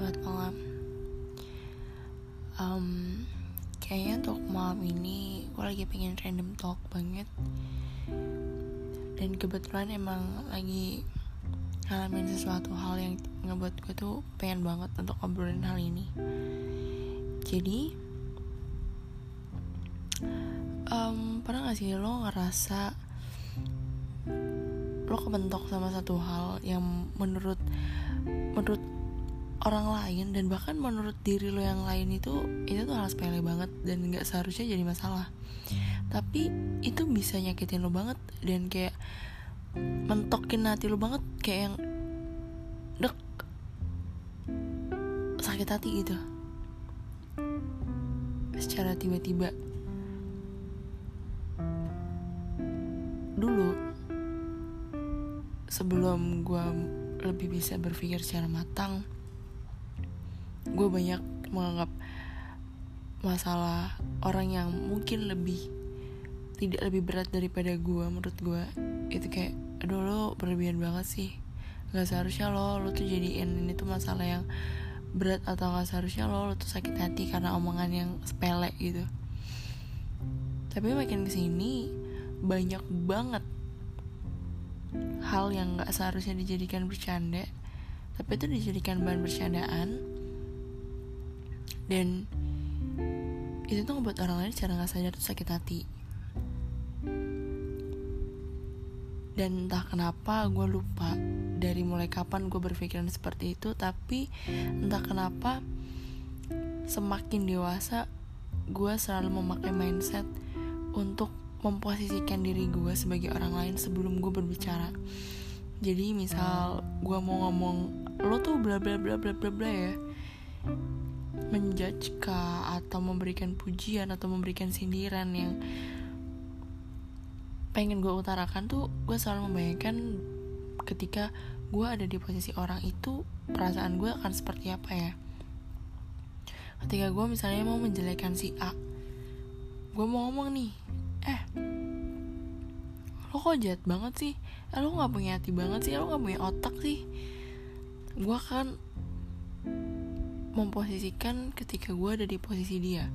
selamat malam. Um, kayaknya untuk malam ini gue lagi pengen random talk banget. Dan kebetulan emang lagi ngalamin sesuatu hal yang ngebuat gue tuh pengen banget untuk ngobrolin hal ini. Jadi, um, pernah gak sih lo ngerasa lo kebentok sama satu hal yang menurut menurut orang lain dan bahkan menurut diri lo yang lain itu itu tuh hal sepele banget dan nggak seharusnya jadi masalah. Tapi itu bisa nyakitin lo banget dan kayak mentokin hati lo banget kayak yang dek sakit hati gitu. Secara tiba-tiba. Dulu sebelum gue lebih bisa berpikir secara matang gue banyak menganggap masalah orang yang mungkin lebih tidak lebih berat daripada gue menurut gue itu kayak aduh lo berlebihan banget sih. Nggak seharusnya lo lo tuh jadiin ini tuh masalah yang berat atau nggak seharusnya lo lo tuh sakit hati karena omongan yang sepele gitu. Tapi makin ke sini banyak banget hal yang nggak seharusnya dijadikan bercanda tapi itu dijadikan bahan bercandaan dan itu tuh ngebuat orang lain secara nggak sadar tuh sakit hati. Dan entah kenapa gue lupa dari mulai kapan gue berpikiran seperti itu tapi entah kenapa semakin dewasa gue selalu memakai mindset untuk memposisikan diri gue sebagai orang lain sebelum gue berbicara. Jadi misal gue mau ngomong lo tuh bla bla bla bla bla bla ya menjudge atau memberikan pujian atau memberikan sindiran yang pengen gue utarakan tuh gue selalu membayangkan ketika gue ada di posisi orang itu perasaan gue akan seperti apa ya? Ketika gue misalnya mau menjelekan si A gue mau ngomong nih eh lo kok jahat banget sih? Eh, lo nggak punya hati banget sih? Lo nggak punya otak sih? Gue kan memposisikan ketika gue ada di posisi dia.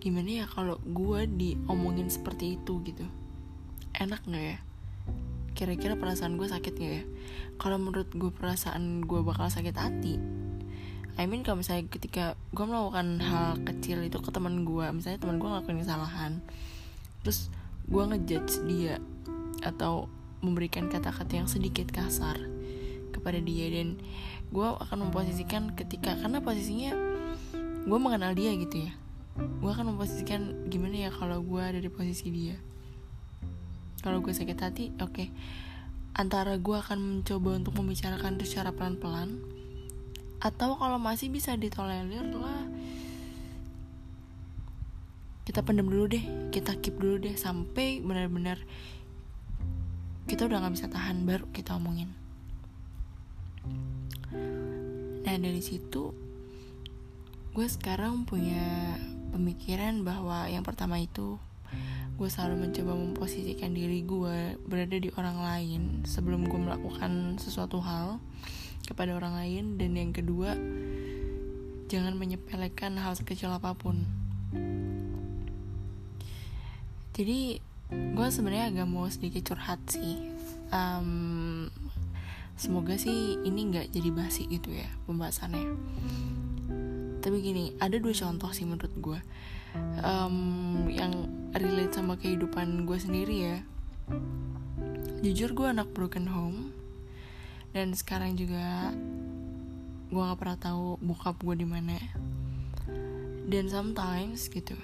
Gimana ya kalau gue diomongin seperti itu gitu? Enak nggak ya? Kira-kira perasaan gue sakit gak ya? Kalau menurut gue perasaan gue bakal sakit hati. I mean kalau misalnya ketika gue melakukan hal kecil itu ke teman gue misalnya teman gue ngelakuin kesalahan terus gue ngejudge dia atau memberikan kata-kata yang sedikit kasar kepada dia dan gue akan memposisikan ketika karena posisinya gue mengenal dia gitu ya. Gue akan memposisikan gimana ya kalau gue ada di posisi dia. Kalau gue sakit hati oke. Okay. antara gue akan mencoba untuk membicarakan itu secara pelan-pelan atau kalau masih bisa ditolerir lah kita pendem dulu deh kita keep dulu deh sampai benar-benar kita udah nggak bisa tahan baru kita omongin nah dari situ gue sekarang punya pemikiran bahwa yang pertama itu gue selalu mencoba memposisikan diri gue berada di orang lain sebelum gue melakukan sesuatu hal kepada orang lain. Dan yang kedua jangan menyepelekan hal sekecil apa pun. Jadi gue sebenarnya agak mau sedikit curhat sih. Um, semoga sih ini nggak jadi basi gitu ya pembahasannya. Tapi gini ada dua contoh sih menurut gue um, yang relate sama kehidupan gue sendiri ya. Jujur gue anak broken home. Dan sekarang juga gue nggak pernah tahu bokap gue di mana. Dan sometimes gitu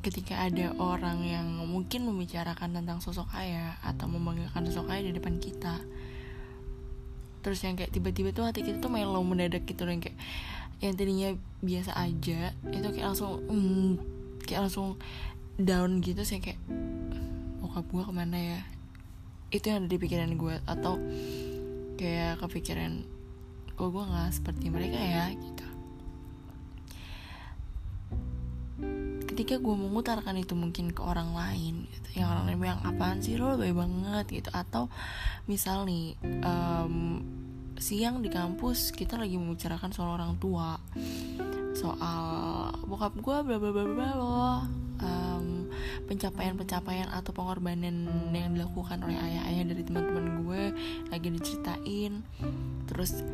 ketika ada orang yang mungkin membicarakan tentang sosok ayah atau membanggakan sosok ayah di depan kita terus yang kayak tiba-tiba tuh hati kita tuh melo mendadak gitu dan kayak yang tadinya biasa aja itu kayak langsung mm, kayak langsung down gitu sih kayak bokap gue ke mana ya? Itu yang ada di pikiran gue atau kayak kepikiran kok gue nggak seperti mereka ya gitu ketika gue mengutarakan itu mungkin ke orang lain gitu, yang orang lain bilang apaan sih lo lebih banget gitu. Atau misal nih um, siang di kampus kita lagi membicarakan soal orang tua. Soal bokap gue bla bla bla bla loh. Um, pencapaian-pencapaian atau pengorbanan yang dilakukan oleh ayah-ayah dari teman-teman gue lagi diceritain. Terus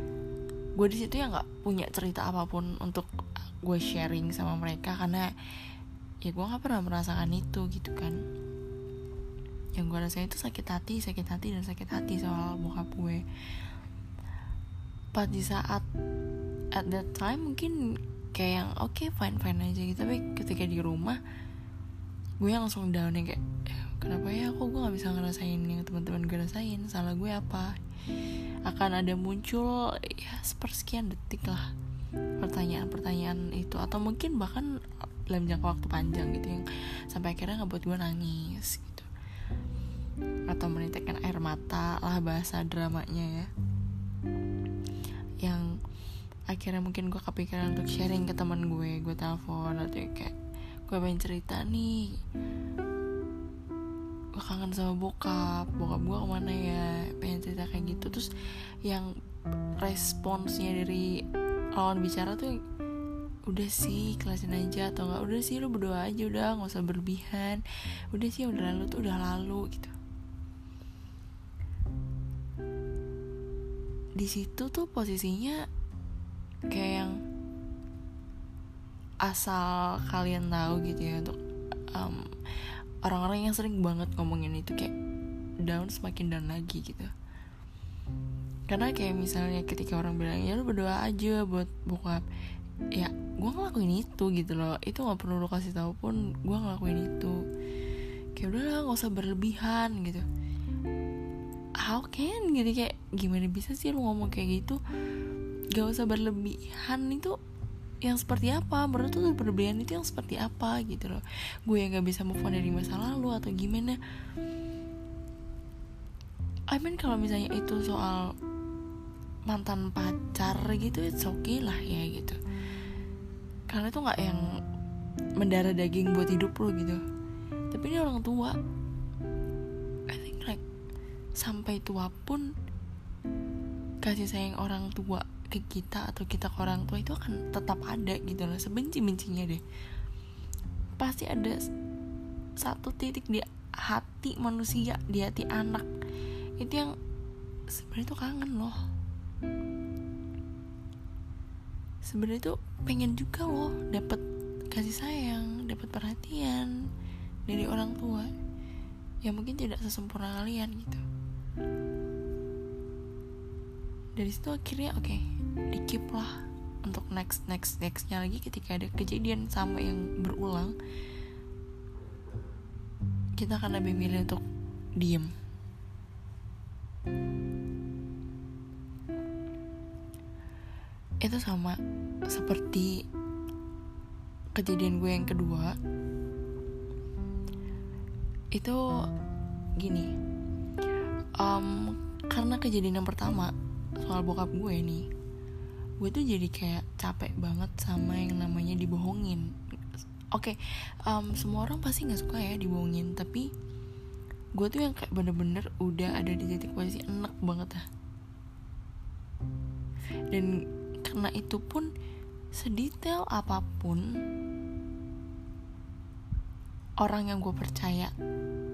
gue di situ ya nggak punya cerita apa pun untuk gue sharing sama mereka karena ya gue nggak pernah merasakan itu gitu kan. Yang gue rasain itu sakit hati sakit hati dan sakit hati soal bokap gue. Pas di saat at that time mungkin kayak yang oke okay, fine fine aja gitu. Tapi ketika di rumah gue langsung down ya kayak eh, kenapa ya kok gue nggak bisa ngerasain yang teman-teman gue rasain? Salah gue apa? Akan ada muncul ya sepersekian detik lah pertanyaan-pertanyaan itu. Atau mungkin bahkan dalam jangka waktu panjang gitu yang sampai akhirnya ngebuat gue nangis gitu. Atau menitikkan air mata lah bahasa dramanya ya. Yang akhirnya mungkin gue kepikiran untuk sharing ke teman gue gue telepon atau kayak gue pengen cerita nih. Gue kangen sama bokap bokap gue ke mana ya? Pengen cerita kayak gitu. Terus yang responsnya dari lawan bicara tuh udah sih kelasin aja atau enggak udah sih lu berdoa aja udah nggak usah berlebihan. Udah sih udah lalu tuh udah lalu gitu. Di situ tuh posisinya kayak yang asal kalian tahu gitu ya untuk um, orang-orang yang sering banget ngomongin itu kayak down semakin down lagi gitu. Karena kayak misalnya ketika orang bilang ya lu berdoa aja buat bokap ya gue ngelakuin itu gitu loh. Itu nggak perlu lo kasih tahu pun gue ngelakuin itu. Kayak udah lah nggak usah berlebihan gitu. How can? Gitu kayak gimana bisa sih lo ngomong kayak gitu? Gak usah berlebihan itu yang seperti apa? Menurut tuh berlebihan itu yang seperti apa gitu loh? Gue yang gak bisa move on dari masa lalu atau gimana? I mean kalau misalnya itu soal mantan pacar gitu it's okay lah ya gitu karena itu nggak yang mendarah daging buat hidup lo gitu. Tapi ini orang tua. I think like sampai tua pun kasih sayang orang tua ke kita atau kita ke orang tua itu akan tetap ada gitu loh. Sebenci bencinya deh. Pasti ada satu titik di hati manusia di hati anak. Itu yang sebenarnya tuh kangen loh sebenarnya tuh pengen juga loh dapat kasih sayang dapat perhatian dari orang tua. Yang mungkin tidak sesempurna kalian gitu. Dari situ akhirnya oke okay, di keep lah untuk next next nextnya lagi ketika ada kejadian sama yang berulang. Kita akan lebih milih untuk diem itu sama seperti kejadian gue yang kedua. Itu gini um, karena kejadian yang pertama soal bokap gue nih gue tuh jadi kayak capek banget sama yang namanya dibohongin. Oke okay, um, semua orang pasti nggak suka ya dibohongin tapi gue tuh yang kayak bener-bener udah ada di titik posisi enak banget ah dan karena itu pun sedetail apa pun orang yang gue percaya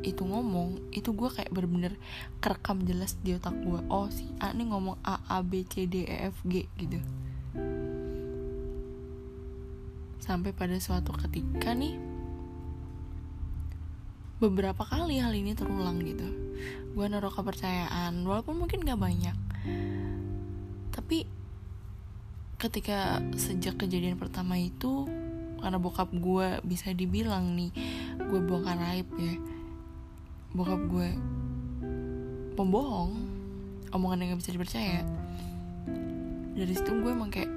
itu ngomong itu gue kayak bener-bener kerekam jelas di otak gue oh si A nih ngomong A A B C D E F G gitu. Sampai pada suatu ketika nih beberapa kali hal ini terulang gitu. Gue naruh kepercayaan walaupun mungkin gak banyak. Tapi ketika sejak kejadian pertama itu karena bokap gue bisa dibilang nih gue bongkar aib ya. Bokap gue pembohong omongan yang gak bisa dipercaya. Dari situ gue emang kayak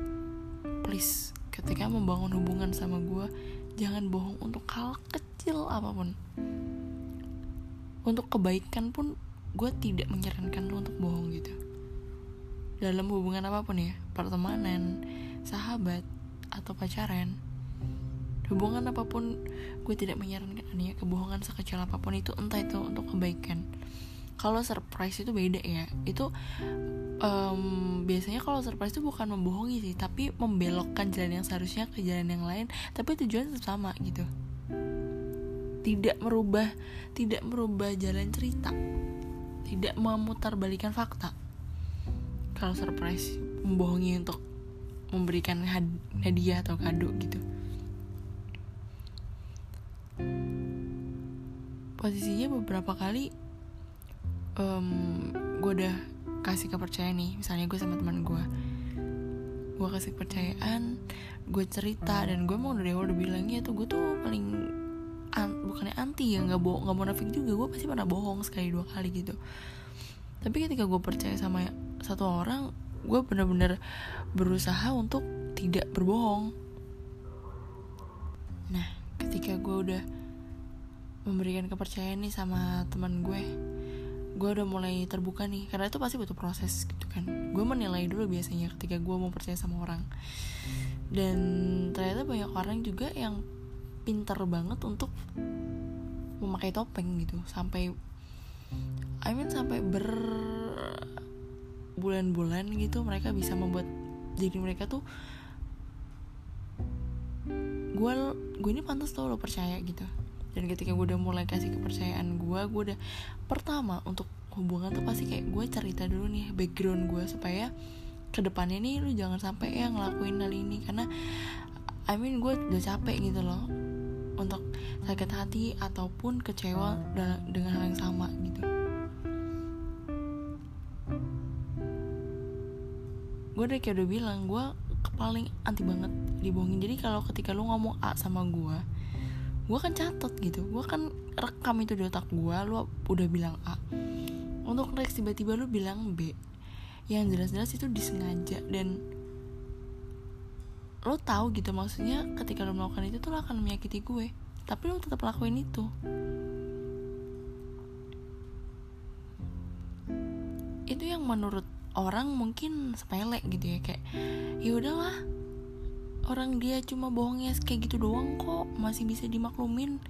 please ketika membangun hubungan sama gue jangan bohong untuk hal kecil apa pun. Untuk kebaikan pun gue tidak menyarankan lo untuk bohong gitu dalam hubungan apa pun ya pertemanan sahabat atau pacaran hubungan apa pun gue tidak menyarankan ya kebohongan sekecil apa pun itu entah itu untuk kebaikan. Kalau surprise itu beda ya itu um, biasanya kalau surprise itu bukan membohongi sih tapi membelokkan jalan yang seharusnya ke jalan yang lain tapi tujuan tetap sama gitu. Tidak merubah tidak merubah jalan cerita. Tidak memutarbalikan fakta kalau surprise membohongi untuk memberikan hadiah atau kado gitu. Posisinya beberapa kali um, gue udah kasih kepercayaan nih. Misalnya gue sama teman gue gue kasih kepercayaan gue cerita dan gue mau dari awal udah bilang ya tuh gue tuh paling an bukannya anti ya nggak bohong nggak nafik juga. Gue pasti pernah bohong sekali dua kali gitu. Tapi ketika gue percaya sama satu orang gue bener-bener berusaha untuk tidak berbohong. Nah ketika gue udah memberikan kepercayaan nih sama teman gue gue udah mulai terbuka nih karena itu pasti butuh proses gitu kan. Gue menilai dulu biasanya ketika gue mau percaya sama orang. Dan ternyata banyak orang juga yang pinter banget untuk memakai topeng gitu sampai I mean sampai ber bulan-bulan gitu mereka bisa membuat jadi mereka tuh gue gue ini pantas tau lo percaya gitu. Dan ketika gue udah mulai kasih kepercayaan gue gue udah pertama untuk hubungan tuh pasti kayak gue cerita dulu nih background gue supaya ke depannya nih lu jangan sampai ya ngelakuin hal ini. Karena I mean gue udah capek gitu loh untuk sakit hati ataupun kecewa dengan hal yang sama gitu gue udah kayak udah bilang gue paling anti banget dibohongin. Jadi kalau ketika lu ngomong A sama gue gue kan catat gitu. Gue kan rekam itu di otak gue lu udah bilang A. Untuk next tiba-tiba lu bilang B yang jelas-jelas itu disengaja dan lo tahu gitu. Maksudnya ketika lo melakukan itu tuh lo akan menyakiti gue. Tapi lo tetap lakuin itu. Itu yang menurut orang mungkin sepele gitu ya kayak ya udahlah orang dia cuma bohongnya kayak gitu doang kok masih bisa dimaklumin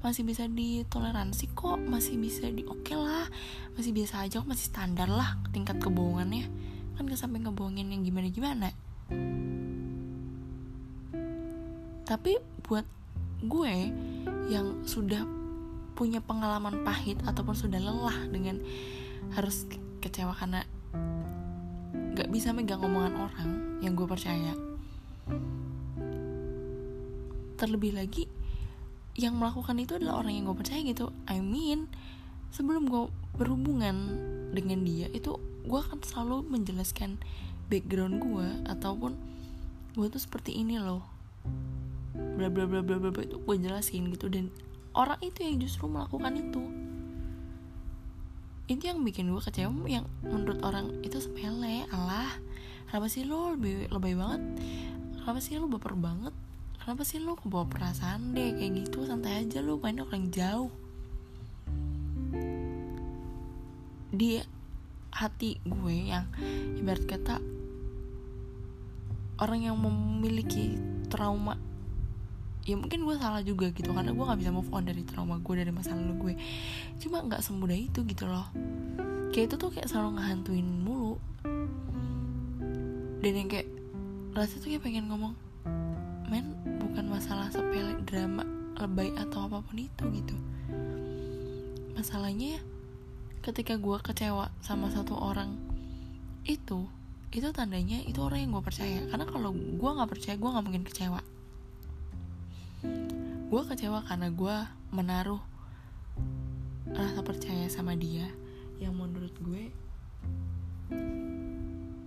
masih bisa ditoleransi kok masih bisa di oke okay lah masih biasa aja kok masih standar lah tingkat kebohongannya. Kan gak sampai ngebohongin yang gimana gimana tapi buat gue yang sudah punya pengalaman pahit ataupun sudah lelah dengan harus kecewa karena gak bisa megang omongan orang yang gue percaya. Terlebih lagi yang melakukan itu adalah orang yang gue percaya gitu. I mean sebelum gue berhubungan dengan dia itu gue akan selalu menjelaskan background gue ataupun gue tuh seperti ini loh. Bla bla bla bla bla itu gue jelasin gitu. Dan orang itu yang justru melakukan itu itu yang bikin gue kecewa yang menurut orang itu sepele Allah kenapa sih lo lebih lebay banget? Kenapa sih lo baper banget? Kenapa sih lo kebawa perasaan deh kayak gitu? Santai aja lo mainnya orang jauh. Di hati gue yang ibarat kata orang yang memiliki trauma ya mungkin gue salah juga gitu karena gue nggak bisa move on dari trauma gue dari masa lalu gue. Cuma nggak semudah itu gitu loh. Kayak itu tuh kayak selalu ngehantuin mulu. Dan yang kayak rasa tuh kayak pengen ngomong men bukan masalah sepele drama lebay atau apa pun itu gitu. Masalahnya ketika gue kecewa sama satu orang itu itu tandanya itu orang yang gue percaya. Karena kalau gue nggak percaya gue nggak mungkin kecewa gue kecewa karena gue menaruh rasa percaya sama dia. Yang menurut gue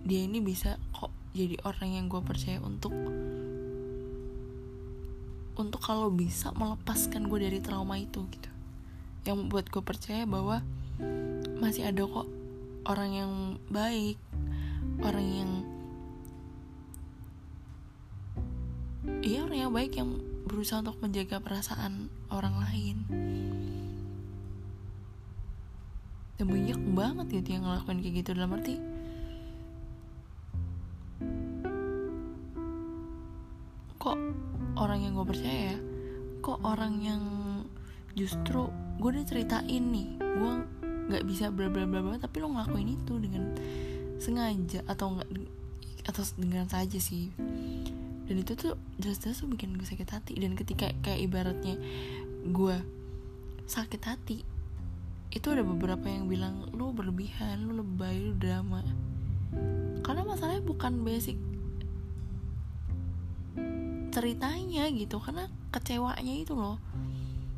dia ini bisa kok jadi orang yang gue percaya untuk untuk kalau bisa melepaskan gue dari trauma itu gitu. Yang membuat gue percaya bahwa masih ada kok orang yang baik orang yang iya orang yang baik yang berusaha untuk menjaga perasaan orang lain. Dan banyak banget gitu yang ngelakuin kayak gitu. Dalam arti kok orang yang gue percaya kok orang yang justru gue udah ceritain nih gue nggak bisa bla bla bla bla tapi lo ngelakuin itu dengan sengaja atau enggak atau dengan saja sih dan itu tuh jelas-jelas tuh bikin gue sakit hati. Dan ketika kayak ibaratnya gue sakit hati itu ada beberapa yang bilang lu berlebihan lu lebay lu drama. Karena masalahnya bukan basic ceritanya gitu karena kecewanya itu loh.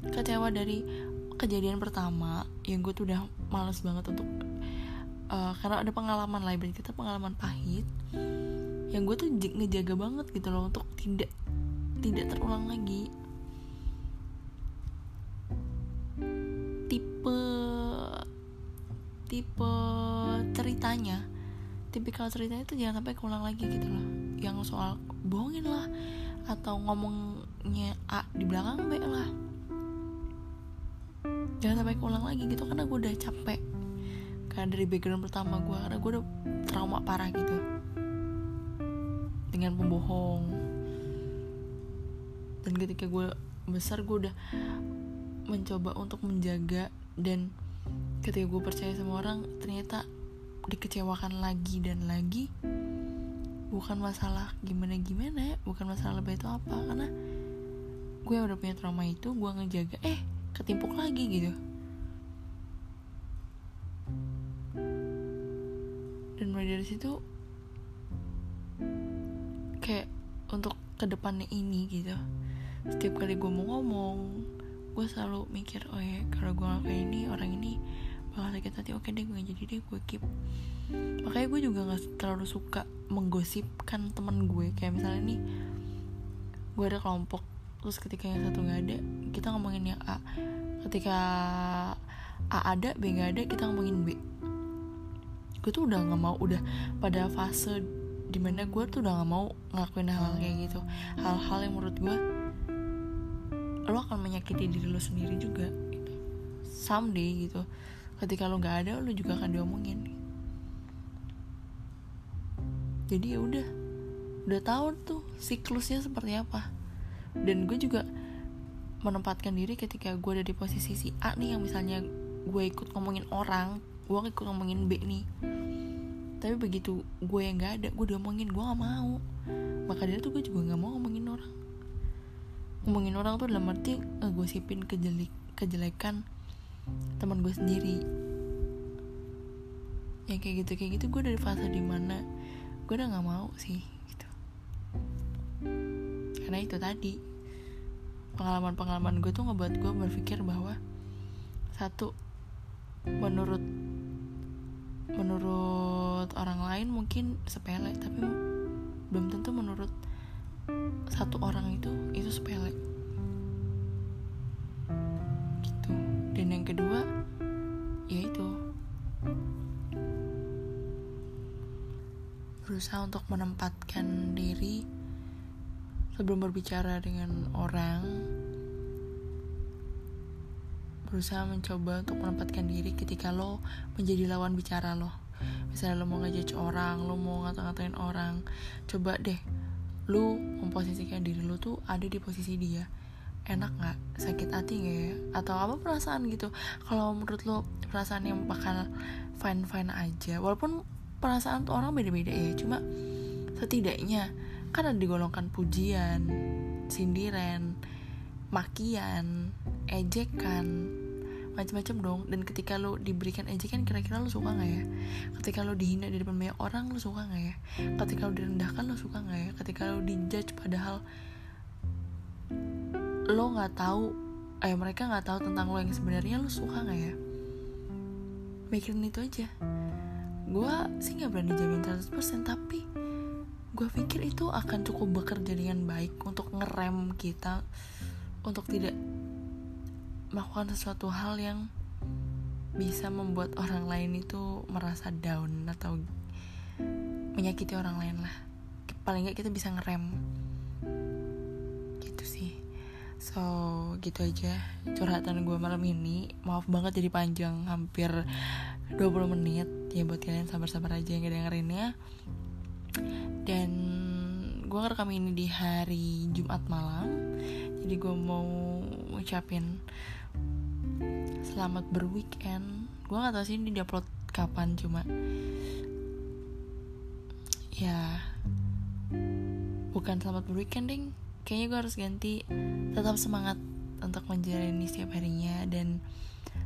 Kecewa dari kejadian pertama yang gue tuh udah males banget untuk uh, karena ada pengalaman lain kita pengalaman pahit yang gue tuh ngejaga banget gitu loh untuk tidak tidak terulang lagi. Tipe tipe ceritanya tipikal ceritanya itu jangan sampai keulang lagi gitu loh. Yang soal bohongin lah atau ngomongnya A di belakang B lah. Jangan sampai keulang lagi gitu karena gue udah capek. Karena dari background pertama gue karena gue udah trauma parah gitu dengan pembohong. Dan ketika gue besar gue udah mencoba untuk menjaga dan ketika gue percaya sama orang ternyata dikecewakan lagi dan lagi. Bukan masalah gimana gimana bukan masalah lebih itu apa karena gue udah punya trauma itu gue ngejaga eh ketimpuk lagi gitu. Dan mulai dari situ untuk ke depannya ini gitu. Setiap kali gue mau ngomong gue selalu mikir oh ya kalau gue ngelakuin ini orang ini bakal sakit hati. Oke deh gue jadi deh gue keep. Makanya gue juga gak terlalu suka menggosipkan temen gue. Kayak misalnya nih gue ada kelompok terus ketika yang satu nggak ada kita ngomongin yang A. Ketika A ada B nggak ada kita ngomongin B. Gue tuh udah nggak mau udah pada fase di mana gue tuh udah gak mau ngelakuin hal-hal kayak gitu. Hal-hal yang menurut gue lo akan menyakiti diri lo sendiri juga gitu. someday gitu. Ketika lo nggak ada lo juga akan diomongin. Jadi ya udah udah tahu tuh siklusnya seperti apa. Dan gue juga menempatkan diri ketika gue ada di posisi si A nih yang misalnya gue ikut ngomongin orang gue ikut ngomongin B nih tapi begitu gue yang nggak ada gue diomongin gue gak mau. Maka dari itu gue juga nggak mau ngomongin orang. Ngomongin orang tuh dalam arti ngegosipin kejelik kejelekan teman gue sendiri. Yang kayak gitu kayak gitu gue dari fase di mana gue udah nggak mau sih gitu. Karena itu tadi pengalaman-pengalaman gue tuh ngebuat gue berpikir bahwa satu menurut menurut orang lain mungkin sepele tapi belum tentu menurut satu orang itu itu sepele. Gitu. Dan yang kedua yaitu berusaha untuk menempatkan diri sebelum berbicara dengan orang berusaha mencoba untuk menempatkan diri ketika lo menjadi lawan bicara lo. Misalnya lo mau ngejudge orang lo mau ngata-ngatain orang coba deh lo memposisikan diri lo tuh ada di posisi dia. Enak nggak? Sakit hati nggak ya? Atau apa perasaan gitu? Kalau menurut lo perasaan yang bakal fine fine aja walaupun perasaan tuh orang beda-beda ya cuma setidaknya kan ada digolongkan pujian sindiran makian ejekan macam-macam dong. Dan ketika lo diberikan ejekan kira-kira lo suka nggak ya? Ketika lo dihina di depan banyak orang lo suka nggak ya? Ketika lo direndahkan lo suka nggak ya? Ketika lo dijudge padahal lo nggak tahu eh mereka nggak tahu tentang lo yang sebenarnya lo suka nggak ya? Mikirin itu aja. Gue sih nggak berani jamin 100% tapi gue pikir itu akan cukup bekerja dengan baik untuk ngerem kita untuk tidak melakukan sesuatu hal yang bisa membuat orang lain itu merasa down atau menyakiti orang lain lah. Paling nggak kita bisa ngerem. Gitu sih. So gitu aja curhatan gue malam ini. Maaf banget jadi panjang hampir 20 menit. Ya buat kalian sabar-sabar aja yang dengerinnya dan gue ngerekam ini di hari Jumat malam. Jadi gue mau ngucapin selamat berweekend. Gue gak tau sih ini diupload kapan cuma ya bukan selamat berweekend ding. Kayaknya gue harus ganti tetap semangat untuk menjalani setiap harinya dan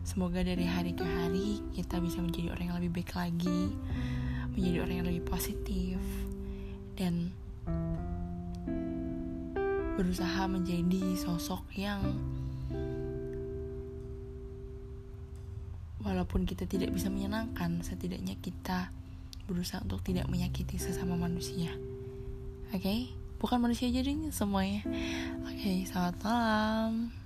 semoga dari hari ke hari kita bisa menjadi orang yang lebih baik lagi menjadi orang yang lebih positif dan berusaha menjadi sosok yang walaupun kita tidak bisa menyenangkan setidaknya kita berusaha untuk tidak menyakiti sesama manusia. Oke? Okay? bukan manusia jadi semuanya. Oke okay, selamat malam